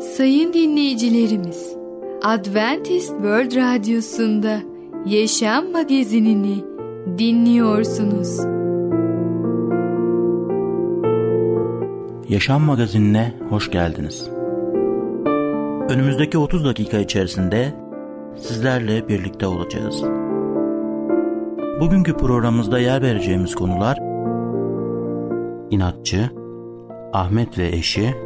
Sayın dinleyicilerimiz, Adventist World Radyosu'nda Yaşam Magazinini dinliyorsunuz. Yaşam Magazinine hoş geldiniz. Önümüzdeki 30 dakika içerisinde sizlerle birlikte olacağız. Bugünkü programımızda yer vereceğimiz konular inatçı, Ahmet ve eşi,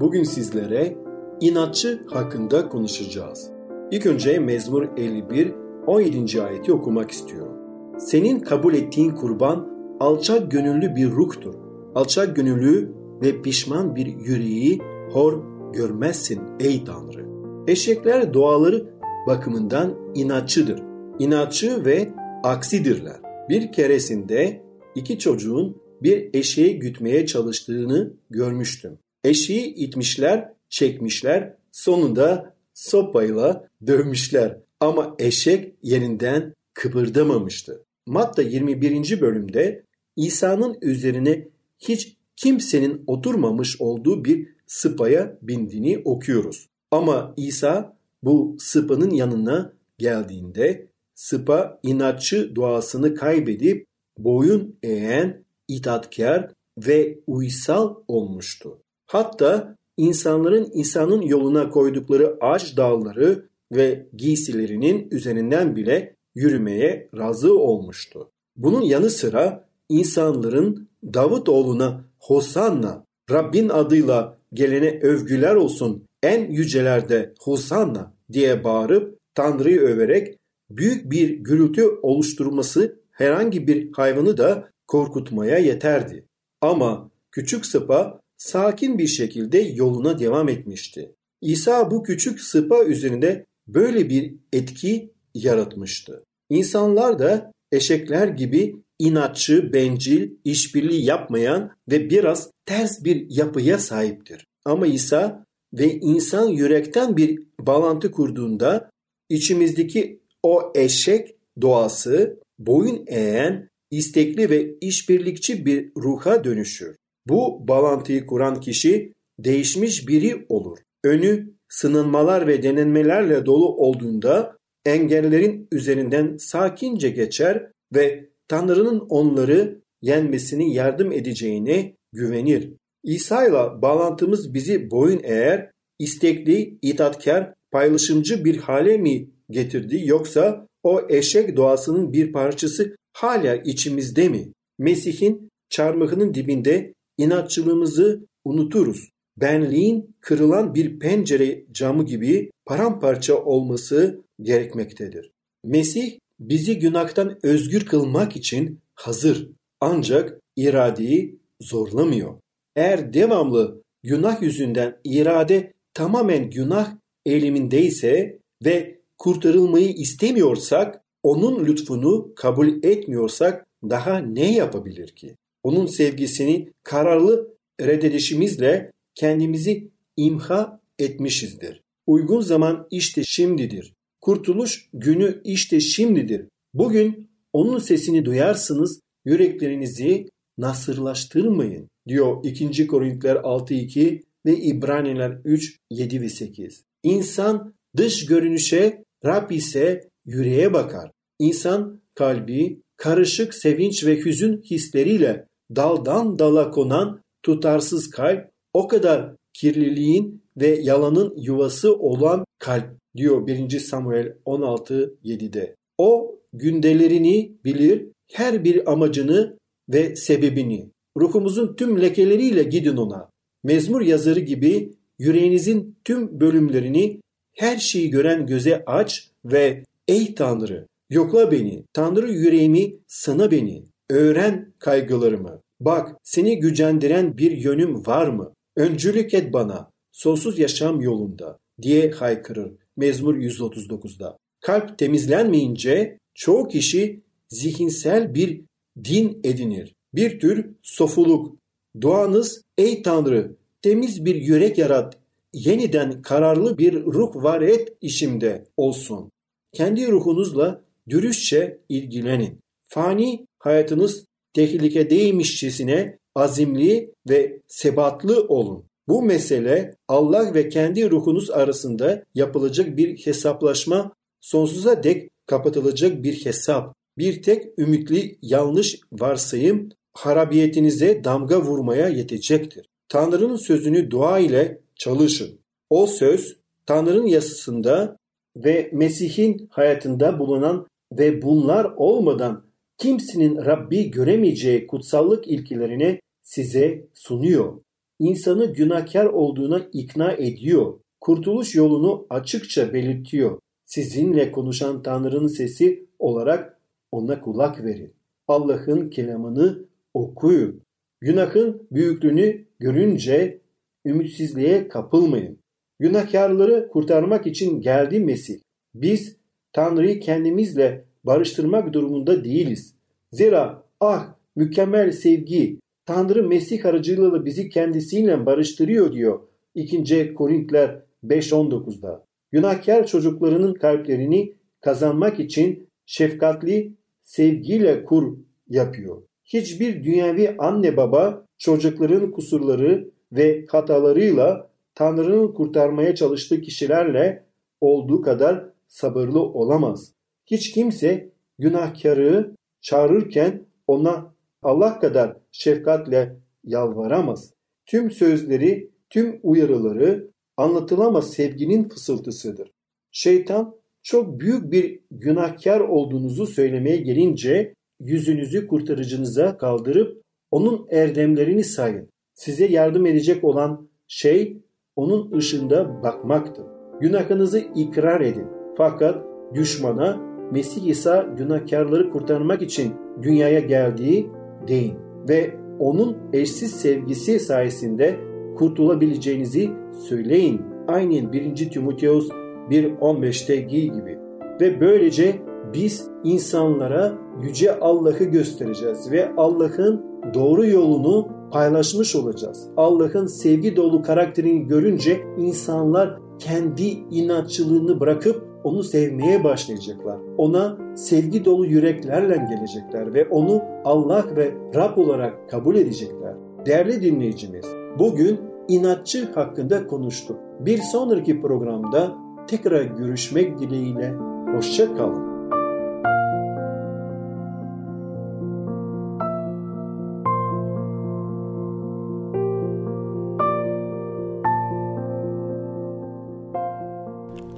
Bugün sizlere inatçı hakkında konuşacağız. İlk önce Mezmur 51 17. ayeti okumak istiyorum. Senin kabul ettiğin kurban alçak gönüllü bir ruhtur. Alçak gönüllü ve pişman bir yüreği hor görmezsin ey Tanrı. Eşekler doğaları bakımından inatçıdır. İnatçı ve aksidirler. Bir keresinde iki çocuğun bir eşeği gütmeye çalıştığını görmüştüm. Eşeği itmişler, çekmişler, sonunda sopayla dövmüşler. Ama eşek yerinden kıpırdamamıştı. Matta 21. bölümde İsa'nın üzerine hiç kimsenin oturmamış olduğu bir sıpaya bindiğini okuyoruz. Ama İsa bu sıpanın yanına geldiğinde sıpa inatçı doğasını kaybedip boyun eğen, itaatkar ve uysal olmuştu. Hatta insanların İsa'nın yoluna koydukları ağaç dalları ve giysilerinin üzerinden bile yürümeye razı olmuştu. Bunun yanı sıra insanların Davutoğlu'na Hosanna, Rabbin adıyla gelene övgüler olsun en yücelerde Hosanna diye bağırıp Tanrı'yı överek büyük bir gürültü oluşturması herhangi bir hayvanı da korkutmaya yeterdi. Ama küçük sıpa sakin bir şekilde yoluna devam etmişti. İsa bu küçük sıpa üzerinde böyle bir etki yaratmıştı. İnsanlar da eşekler gibi inatçı, bencil, işbirliği yapmayan ve biraz ters bir yapıya sahiptir. Ama İsa ve insan yürekten bir bağlantı kurduğunda içimizdeki o eşek doğası boyun eğen, istekli ve işbirlikçi bir ruha dönüşür. Bu bağlantıyı kuran kişi değişmiş biri olur. Önü sınanmalar ve denenmelerle dolu olduğunda engellerin üzerinden sakince geçer ve Tanrı'nın onları yenmesini yardım edeceğine güvenir. İsa ile bağlantımız bizi boyun eğer, istekli, itaatkar, paylaşımcı bir hale mi getirdi yoksa o eşek doğasının bir parçası hala içimizde mi? Mesih'in çarmıhının dibinde inatçılığımızı unuturuz. Benliğin kırılan bir pencere camı gibi paramparça olması gerekmektedir. Mesih bizi günahtan özgür kılmak için hazır ancak iradeyi zorlamıyor. Eğer devamlı günah yüzünden irade tamamen günah elimindeyse ve kurtarılmayı istemiyorsak, onun lütfunu kabul etmiyorsak daha ne yapabilir ki? Onun sevgisini kararlı reddedişimizle kendimizi imha etmişizdir. Uygun zaman işte şimdidir. Kurtuluş günü işte şimdidir. Bugün onun sesini duyarsınız, yüreklerinizi nasırlaştırmayın diyor 2. Korintiler 6.2 ve İbraniler 3, 7 ve 8. İnsan dış görünüşe, Rab ise yüreğe bakar. İnsan kalbi karışık sevinç ve hüzün hisleriyle daldan dala konan tutarsız kalp o kadar kirliliğin ve yalanın yuvası olan kalp diyor 1. Samuel 16.7'de. O gündelerini bilir, her bir amacını ve sebebini. Ruhumuzun tüm lekeleriyle gidin ona. Mezmur yazarı gibi yüreğinizin tüm bölümlerini her şeyi gören göze aç ve ey Tanrı yokla beni, Tanrı yüreğimi sana beni, öğren kaygılarımı. Bak seni gücendiren bir yönüm var mı? Öncülük et bana, sonsuz yaşam yolunda diye haykırır Mezmur 139'da. Kalp temizlenmeyince çoğu kişi zihinsel bir din edinir. Bir tür sofuluk. Duanız ey Tanrı temiz bir yürek yarat, yeniden kararlı bir ruh var et işimde olsun. Kendi ruhunuzla dürüstçe ilgilenin. Fani hayatınız tehlikedeymişçesine azimli ve sebatlı olun. Bu mesele Allah ve kendi ruhunuz arasında yapılacak bir hesaplaşma, sonsuza dek kapatılacak bir hesap. Bir tek ümitli yanlış varsayım harabiyetinize damga vurmaya yetecektir. Tanrı'nın sözünü dua ile çalışın. O söz Tanrı'nın yasasında ve Mesih'in hayatında bulunan ve bunlar olmadan kimsenin Rabbi göremeyeceği kutsallık ilkelerini size sunuyor. İnsanı günahkar olduğuna ikna ediyor. Kurtuluş yolunu açıkça belirtiyor. Sizinle konuşan Tanrı'nın sesi olarak ona kulak verin. Allah'ın kelamını okuyun. Günahın büyüklüğünü görünce ümitsizliğe kapılmayın. Günahkarları kurtarmak için geldi Mesih. Biz Tanrı'yı kendimizle barıştırmak durumunda değiliz. Zira ah mükemmel sevgi Tanrı Mesih aracılığıyla bizi kendisiyle barıştırıyor diyor 2. Korintler 5.19'da. Günahkar çocuklarının kalplerini kazanmak için şefkatli sevgiyle kur yapıyor. Hiçbir dünyevi anne baba çocukların kusurları ve hatalarıyla Tanrı'nın kurtarmaya çalıştığı kişilerle olduğu kadar sabırlı olamaz. Hiç kimse günahkarı çağırırken ona Allah kadar şefkatle yalvaramaz. Tüm sözleri, tüm uyarıları anlatılamaz sevginin fısıltısıdır. Şeytan çok büyük bir günahkar olduğunuzu söylemeye gelince yüzünüzü kurtarıcınıza kaldırıp onun erdemlerini sayın. Size yardım edecek olan şey onun ışığında bakmaktır. Günahınızı ikrar edin. Fakat düşmana Mesih İsa günahkarları kurtarmak için dünyaya geldiği deyin ve onun eşsiz sevgisi sayesinde kurtulabileceğinizi söyleyin. Aynen 1. Timoteus 1.15'teki gibi. Ve böylece biz insanlara yüce Allah'ı göstereceğiz ve Allah'ın doğru yolunu paylaşmış olacağız. Allah'ın sevgi dolu karakterini görünce insanlar kendi inatçılığını bırakıp onu sevmeye başlayacaklar. Ona sevgi dolu yüreklerle gelecekler ve onu Allah ve Rab olarak kabul edecekler. Değerli dinleyicimiz, bugün inatçı hakkında konuştuk. Bir sonraki programda tekrar görüşmek dileğiyle hoşça kalın.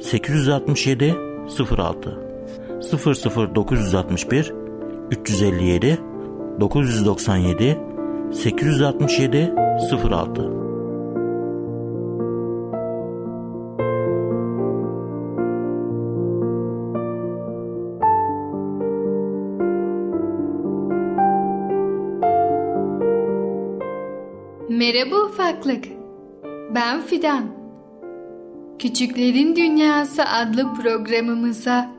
867 06 00 961 357 997 867 06 Merhaba ufaklık. Ben Fidan. Küçüklerin Dünyası adlı programımıza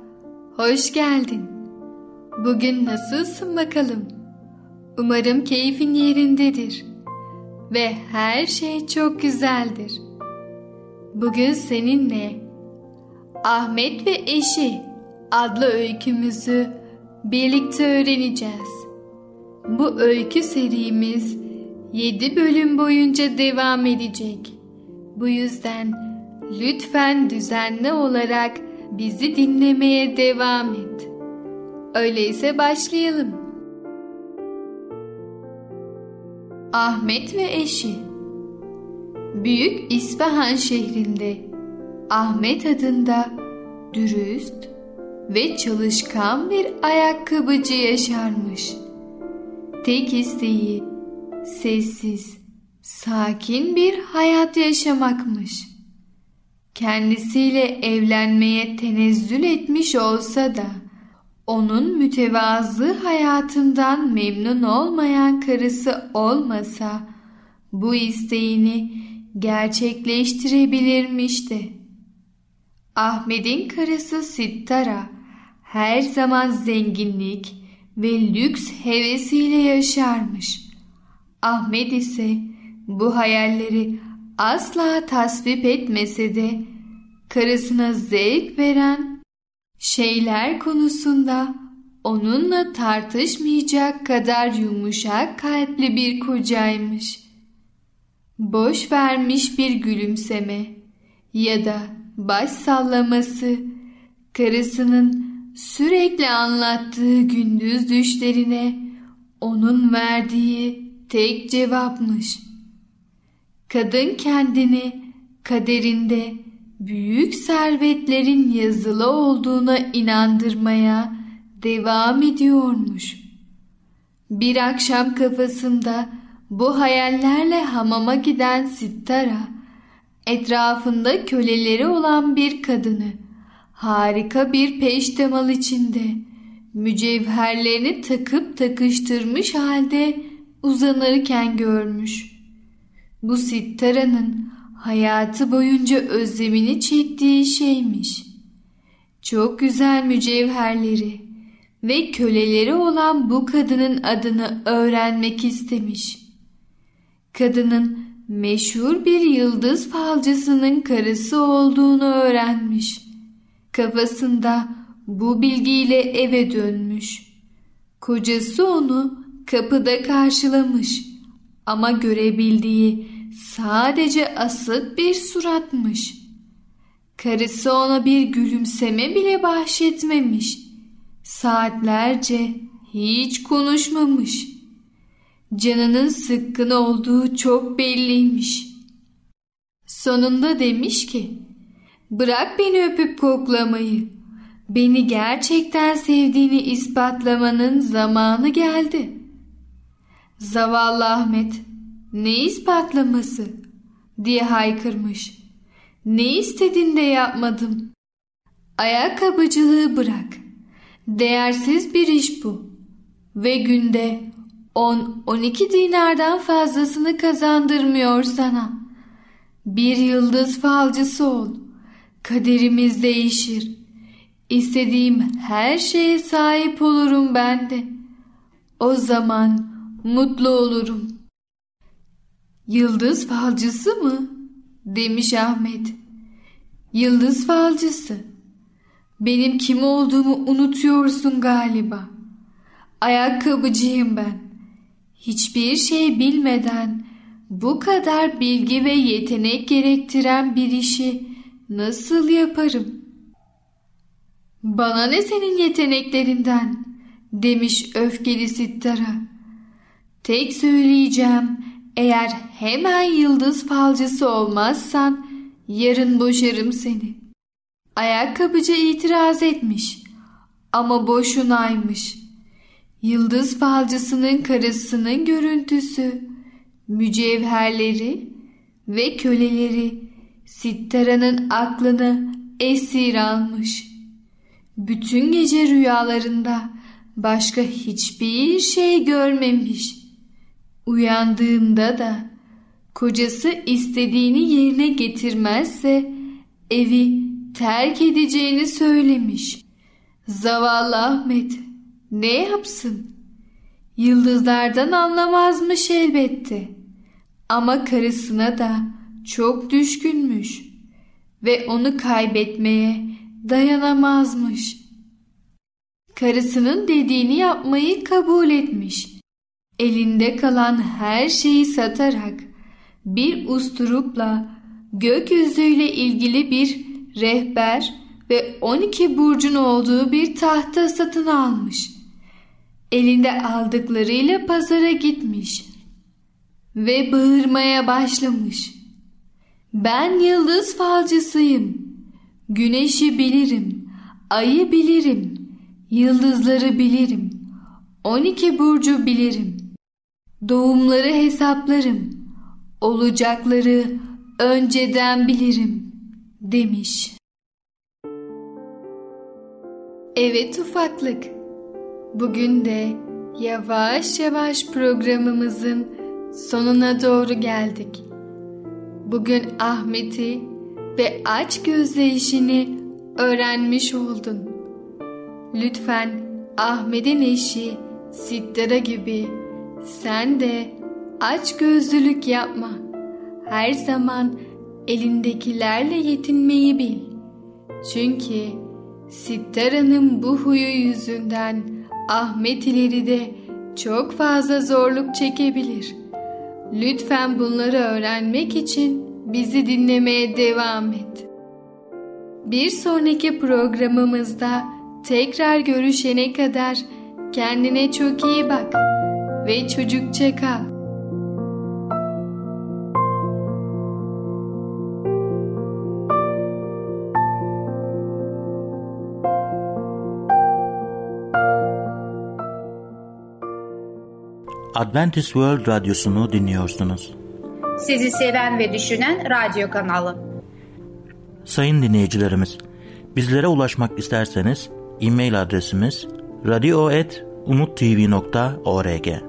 hoş geldin. Bugün nasılsın bakalım? Umarım keyfin yerindedir ve her şey çok güzeldir. Bugün seninle Ahmet ve Eşi adlı öykümüzü birlikte öğreneceğiz. Bu öykü serimiz 7 bölüm boyunca devam edecek. Bu yüzden lütfen düzenli olarak bizi dinlemeye devam et. Öyleyse başlayalım. Ahmet ve eşi Büyük İsfahan şehrinde Ahmet adında dürüst ve çalışkan bir ayakkabıcı yaşarmış. Tek isteği sessiz, sakin bir hayat yaşamakmış. Kendisiyle evlenmeye tenezzül etmiş olsa da onun mütevazı hayatından memnun olmayan karısı olmasa bu isteğini gerçekleştirebilirmişti. Ahmet'in karısı Sittara her zaman zenginlik ve lüks hevesiyle yaşarmış. Ahmet ise bu hayalleri asla tasvip etmese de karısına zevk veren şeyler konusunda onunla tartışmayacak kadar yumuşak kalpli bir kocaymış. Boş vermiş bir gülümseme ya da baş sallaması karısının sürekli anlattığı gündüz düşlerine onun verdiği tek cevapmış. Kadın kendini kaderinde büyük servetlerin yazılı olduğuna inandırmaya devam ediyormuş. Bir akşam kafasında bu hayallerle hamama giden Sittara, etrafında köleleri olan bir kadını, harika bir peştemal içinde, mücevherlerini takıp takıştırmış halde uzanırken görmüş. Bu Sittara'nın hayatı boyunca özlemini çektiği şeymiş. Çok güzel mücevherleri ve köleleri olan bu kadının adını öğrenmek istemiş. Kadının meşhur bir yıldız falcısının karısı olduğunu öğrenmiş. Kafasında bu bilgiyle eve dönmüş. Kocası onu kapıda karşılamış ama görebildiği sadece asık bir suratmış. Karısı ona bir gülümseme bile bahşetmemiş. Saatlerce hiç konuşmamış. Canının sıkkın olduğu çok belliymiş. Sonunda demiş ki, bırak beni öpüp koklamayı. Beni gerçekten sevdiğini ispatlamanın zamanı geldi. Zavallı Ahmet, ne ispatlaması diye haykırmış. Ne istedin de yapmadım. Ayakkabıcılığı bırak. Değersiz bir iş bu. Ve günde 10-12 dinardan fazlasını kazandırmıyor sana. Bir yıldız falcısı ol. Kaderimiz değişir. İstediğim her şeye sahip olurum ben de. O zaman mutlu olurum. Yıldız falcısı mı? demiş Ahmet. Yıldız falcısı. Benim kim olduğumu unutuyorsun galiba. Ayakkabıcıyım ben. Hiçbir şey bilmeden bu kadar bilgi ve yetenek gerektiren bir işi nasıl yaparım? Bana ne senin yeteneklerinden demiş öfkeli Sittara. Tek söyleyeceğim eğer hemen yıldız falcısı olmazsan yarın boşarım seni. Ayakkabıcı itiraz etmiş ama boşunaymış. Yıldız falcısının karısının görüntüsü, mücevherleri ve köleleri Sittara'nın aklını esir almış. Bütün gece rüyalarında başka hiçbir şey görmemiş. Uyandığında da kocası istediğini yerine getirmezse evi terk edeceğini söylemiş. Zavallı Ahmet ne yapsın? Yıldızlardan anlamazmış elbette. Ama karısına da çok düşkünmüş. ve onu kaybetmeye dayanamazmış. Karısının dediğini yapmayı kabul etmiş. Elinde kalan her şeyi satarak bir usturupla gökyüzüyle ilgili bir rehber ve 12 burcun olduğu bir tahta satın almış. Elinde aldıklarıyla pazara gitmiş ve bağırmaya başlamış. Ben yıldız falcısıyım. Güneşi bilirim, ayı bilirim, yıldızları bilirim. 12 burcu bilirim. Doğumları hesaplarım. Olacakları önceden bilirim demiş. Evet ufaklık. Bugün de yavaş yavaş programımızın sonuna doğru geldik. Bugün Ahmet'i ve aç gözle işini öğrenmiş oldun. Lütfen Ahmet'in eşi Sittara gibi sen de aç gözlülük yapma. Her zaman elindekilerle yetinmeyi bil. Çünkü Sittara'nın bu huyu yüzünden Ahmet ileride çok fazla zorluk çekebilir. Lütfen bunları öğrenmek için bizi dinlemeye devam et. Bir sonraki programımızda tekrar görüşene kadar kendine çok iyi bak ve çocukça kal. Adventist World Radyosu'nu dinliyorsunuz. Sizi seven ve düşünen radyo kanalı. Sayın dinleyicilerimiz, bizlere ulaşmak isterseniz e-mail adresimiz radio.umutv.org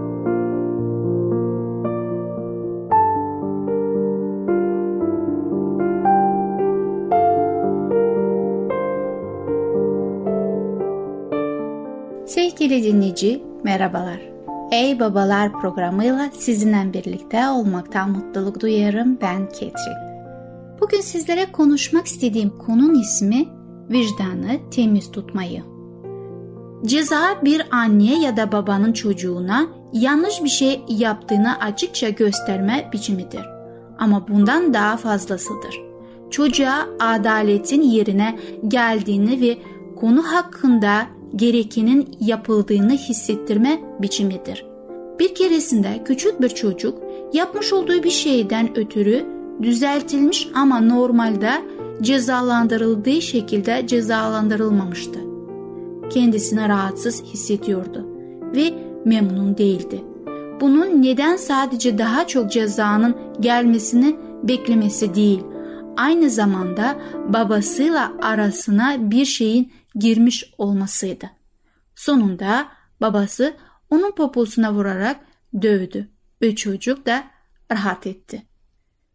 Sevgili dinleyici, merhabalar. Ey Babalar programıyla sizinle birlikte olmaktan mutluluk duyarım ben Ketrin. Bugün sizlere konuşmak istediğim konun ismi vicdanı temiz tutmayı. Ceza bir anne ya da babanın çocuğuna yanlış bir şey yaptığını açıkça gösterme biçimidir. Ama bundan daha fazlasıdır. Çocuğa adaletin yerine geldiğini ve konu hakkında gerekenin yapıldığını hissettirme biçimidir. Bir keresinde küçük bir çocuk yapmış olduğu bir şeyden ötürü düzeltilmiş ama normalde cezalandırıldığı şekilde cezalandırılmamıştı. Kendisini rahatsız hissediyordu ve memnun değildi. Bunun neden sadece daha çok cezanın gelmesini beklemesi değil, aynı zamanda babasıyla arasına bir şeyin girmiş olmasıydı. Sonunda babası onun poposuna vurarak dövdü ve çocuk da rahat etti.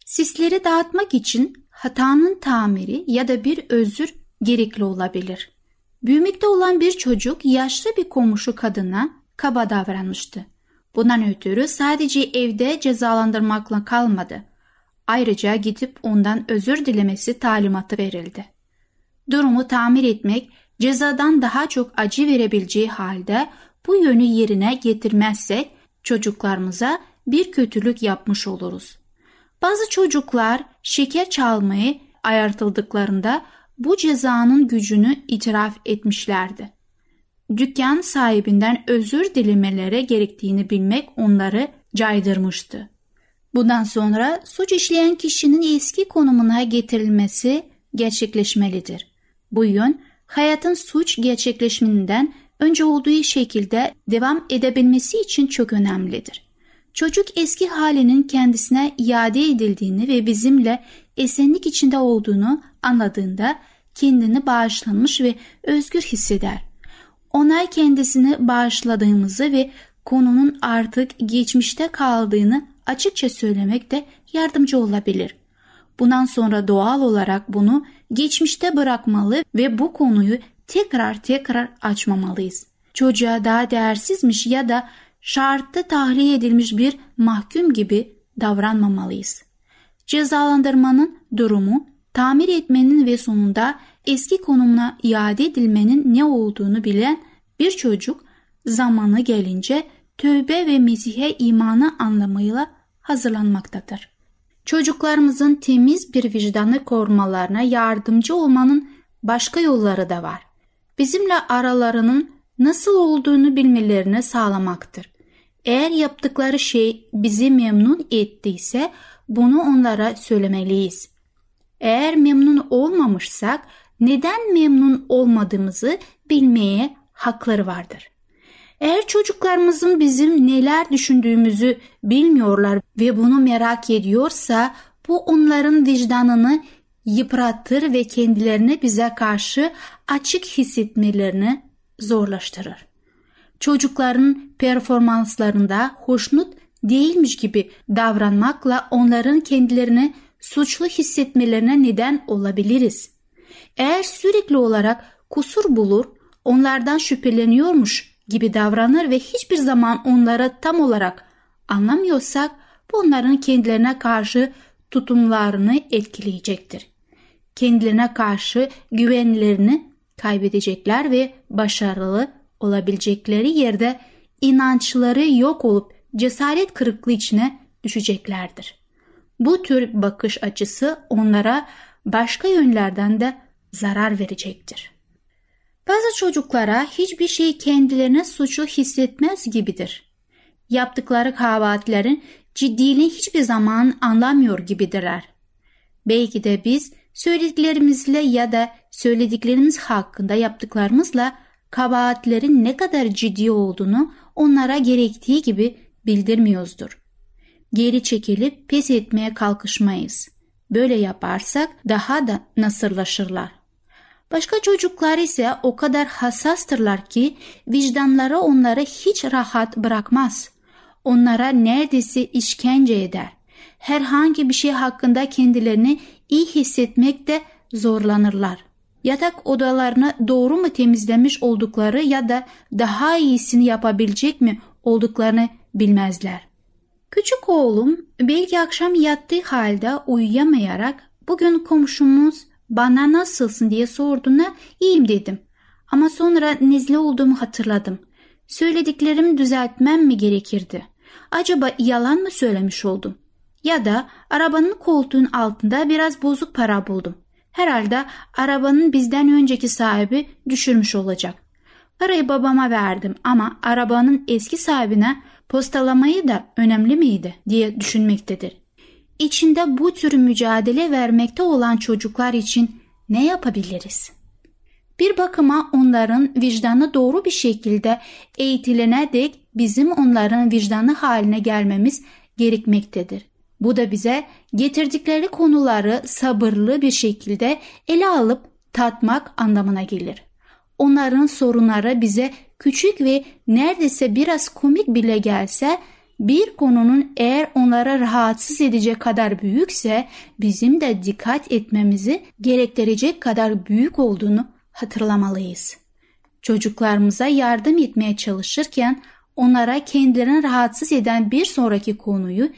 Sisleri dağıtmak için hatanın tamiri ya da bir özür gerekli olabilir. Büyümekte olan bir çocuk yaşlı bir komşu kadına kaba davranmıştı. Bundan ötürü sadece evde cezalandırmakla kalmadı. Ayrıca gidip ondan özür dilemesi talimatı verildi. Durumu tamir etmek cezadan daha çok acı verebileceği halde bu yönü yerine getirmezsek çocuklarımıza bir kötülük yapmış oluruz. Bazı çocuklar şeker çalmayı ayartıldıklarında bu cezanın gücünü itiraf etmişlerdi. Dükkan sahibinden özür dilemelere gerektiğini bilmek onları caydırmıştı. Bundan sonra suç işleyen kişinin eski konumuna getirilmesi gerçekleşmelidir. Bu yön hayatın suç gerçekleşiminden önce olduğu şekilde devam edebilmesi için çok önemlidir. Çocuk eski halinin kendisine iade edildiğini ve bizimle esenlik içinde olduğunu anladığında kendini bağışlanmış ve özgür hisseder. ona kendisini bağışladığımızı ve konunun artık geçmişte kaldığını açıkça söylemek de yardımcı olabilir. Bundan sonra doğal olarak bunu geçmişte bırakmalı ve bu konuyu tekrar tekrar açmamalıyız. Çocuğa daha değersizmiş ya da şartlı tahliye edilmiş bir mahkum gibi davranmamalıyız. Cezalandırmanın durumu, tamir etmenin ve sonunda eski konumuna iade edilmenin ne olduğunu bilen bir çocuk zamanı gelince tövbe ve Mesih'e imanı anlamıyla hazırlanmaktadır. Çocuklarımızın temiz bir vicdanı korumalarına yardımcı olmanın başka yolları da var. Bizimle aralarının nasıl olduğunu bilmelerini sağlamaktır. Eğer yaptıkları şey bizi memnun ettiyse bunu onlara söylemeliyiz. Eğer memnun olmamışsak neden memnun olmadığımızı bilmeye hakları vardır. Eğer çocuklarımızın bizim neler düşündüğümüzü bilmiyorlar ve bunu merak ediyorsa bu onların vicdanını yıpratır ve kendilerini bize karşı açık hissetmelerini zorlaştırır. Çocukların performanslarında hoşnut değilmiş gibi davranmakla onların kendilerini suçlu hissetmelerine neden olabiliriz. Eğer sürekli olarak kusur bulur, onlardan şüpheleniyormuş gibi davranır ve hiçbir zaman onlara tam olarak anlamıyorsak bu onların kendilerine karşı tutumlarını etkileyecektir. Kendilerine karşı güvenlerini kaybedecekler ve başarılı olabilecekleri yerde inançları yok olup cesaret kırıklığı içine düşeceklerdir. Bu tür bakış açısı onlara başka yönlerden de zarar verecektir. Bazı çocuklara hiçbir şey kendilerine suçlu hissetmez gibidir. Yaptıkları kabahatlerin ciddiliğini hiçbir zaman anlamıyor gibidirler. Belki de biz söylediklerimizle ya da söylediklerimiz hakkında yaptıklarımızla kabahatlerin ne kadar ciddi olduğunu onlara gerektiği gibi bildirmiyoruzdur. Geri çekilip pes etmeye kalkışmayız. Böyle yaparsak daha da nasırlaşırlar. Başka çocuklar ise o kadar hassastırlar ki vicdanları onları hiç rahat bırakmaz. Onlara neredeyse işkence eder. Herhangi bir şey hakkında kendilerini iyi hissetmekte zorlanırlar. Yatak odalarını doğru mu temizlemiş oldukları ya da daha iyisini yapabilecek mi olduklarını bilmezler. Küçük oğlum belki akşam yattığı halde uyuyamayarak bugün komşumuz bana nasılsın diye sorduğuna iyiyim dedim. Ama sonra nezle olduğumu hatırladım. Söylediklerimi düzeltmem mi gerekirdi? Acaba yalan mı söylemiş oldum? Ya da arabanın koltuğun altında biraz bozuk para buldum. Herhalde arabanın bizden önceki sahibi düşürmüş olacak. Parayı babama verdim ama arabanın eski sahibine postalamayı da önemli miydi diye düşünmektedir. İçinde bu tür mücadele vermekte olan çocuklar için ne yapabiliriz? Bir bakıma onların vicdanı doğru bir şekilde eğitilene dek bizim onların vicdanı haline gelmemiz gerekmektedir. Bu da bize getirdikleri konuları sabırlı bir şekilde ele alıp tatmak anlamına gelir. Onların sorunları bize küçük ve neredeyse biraz komik bile gelse bir konunun eğer onlara rahatsız edecek kadar büyükse bizim de dikkat etmemizi gerektirecek kadar büyük olduğunu hatırlamalıyız. Çocuklarımıza yardım etmeye çalışırken onlara kendilerini rahatsız eden bir sonraki konuyu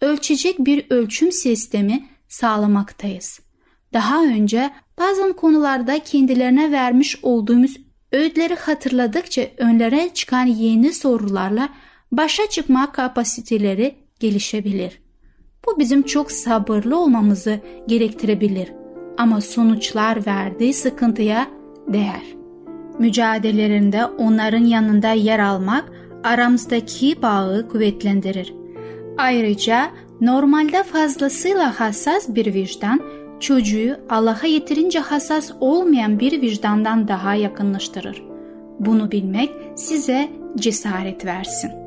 ölçecek bir ölçüm sistemi sağlamaktayız. Daha önce bazı konularda kendilerine vermiş olduğumuz öğütleri hatırladıkça önlere çıkan yeni sorularla başa çıkma kapasiteleri gelişebilir. Bu bizim çok sabırlı olmamızı gerektirebilir ama sonuçlar verdiği sıkıntıya değer. Mücadelelerinde onların yanında yer almak aramızdaki bağı kuvvetlendirir. Ayrıca normalde fazlasıyla hassas bir vicdan çocuğu Allah'a yeterince hassas olmayan bir vicdandan daha yakınlaştırır. Bunu bilmek size cesaret versin.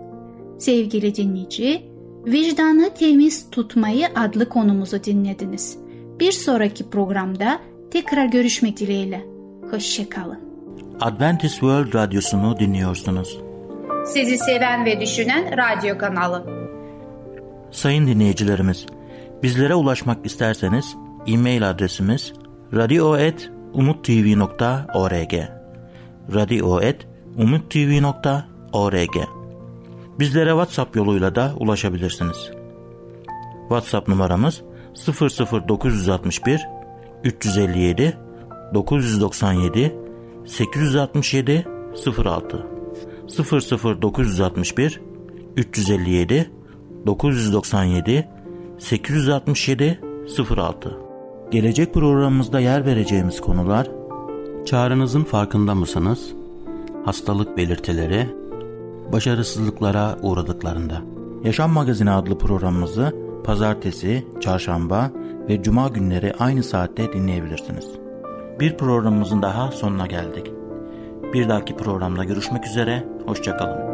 Sevgili dinleyici, vicdanı temiz tutmayı adlı konumuzu dinlediniz. Bir sonraki programda tekrar görüşmek dileğiyle. Hoşçakalın. Adventist World Radyosu'nu dinliyorsunuz. Sizi seven ve düşünen radyo kanalı. Sayın dinleyicilerimiz, bizlere ulaşmak isterseniz e-mail adresimiz radio.umutv.org radio.umutv.org Bizlere WhatsApp yoluyla da ulaşabilirsiniz. WhatsApp numaramız 00961 357 997 867 06 00961 357 997 867 06 Gelecek programımızda yer vereceğimiz konular Çağrınızın farkında mısınız? Hastalık belirtileri Başarısızlıklara uğradıklarında Yaşam Magazini adlı programımızı pazartesi, çarşamba ve cuma günleri aynı saatte dinleyebilirsiniz. Bir programımızın daha sonuna geldik. Bir dahaki programda görüşmek üzere, hoşçakalın.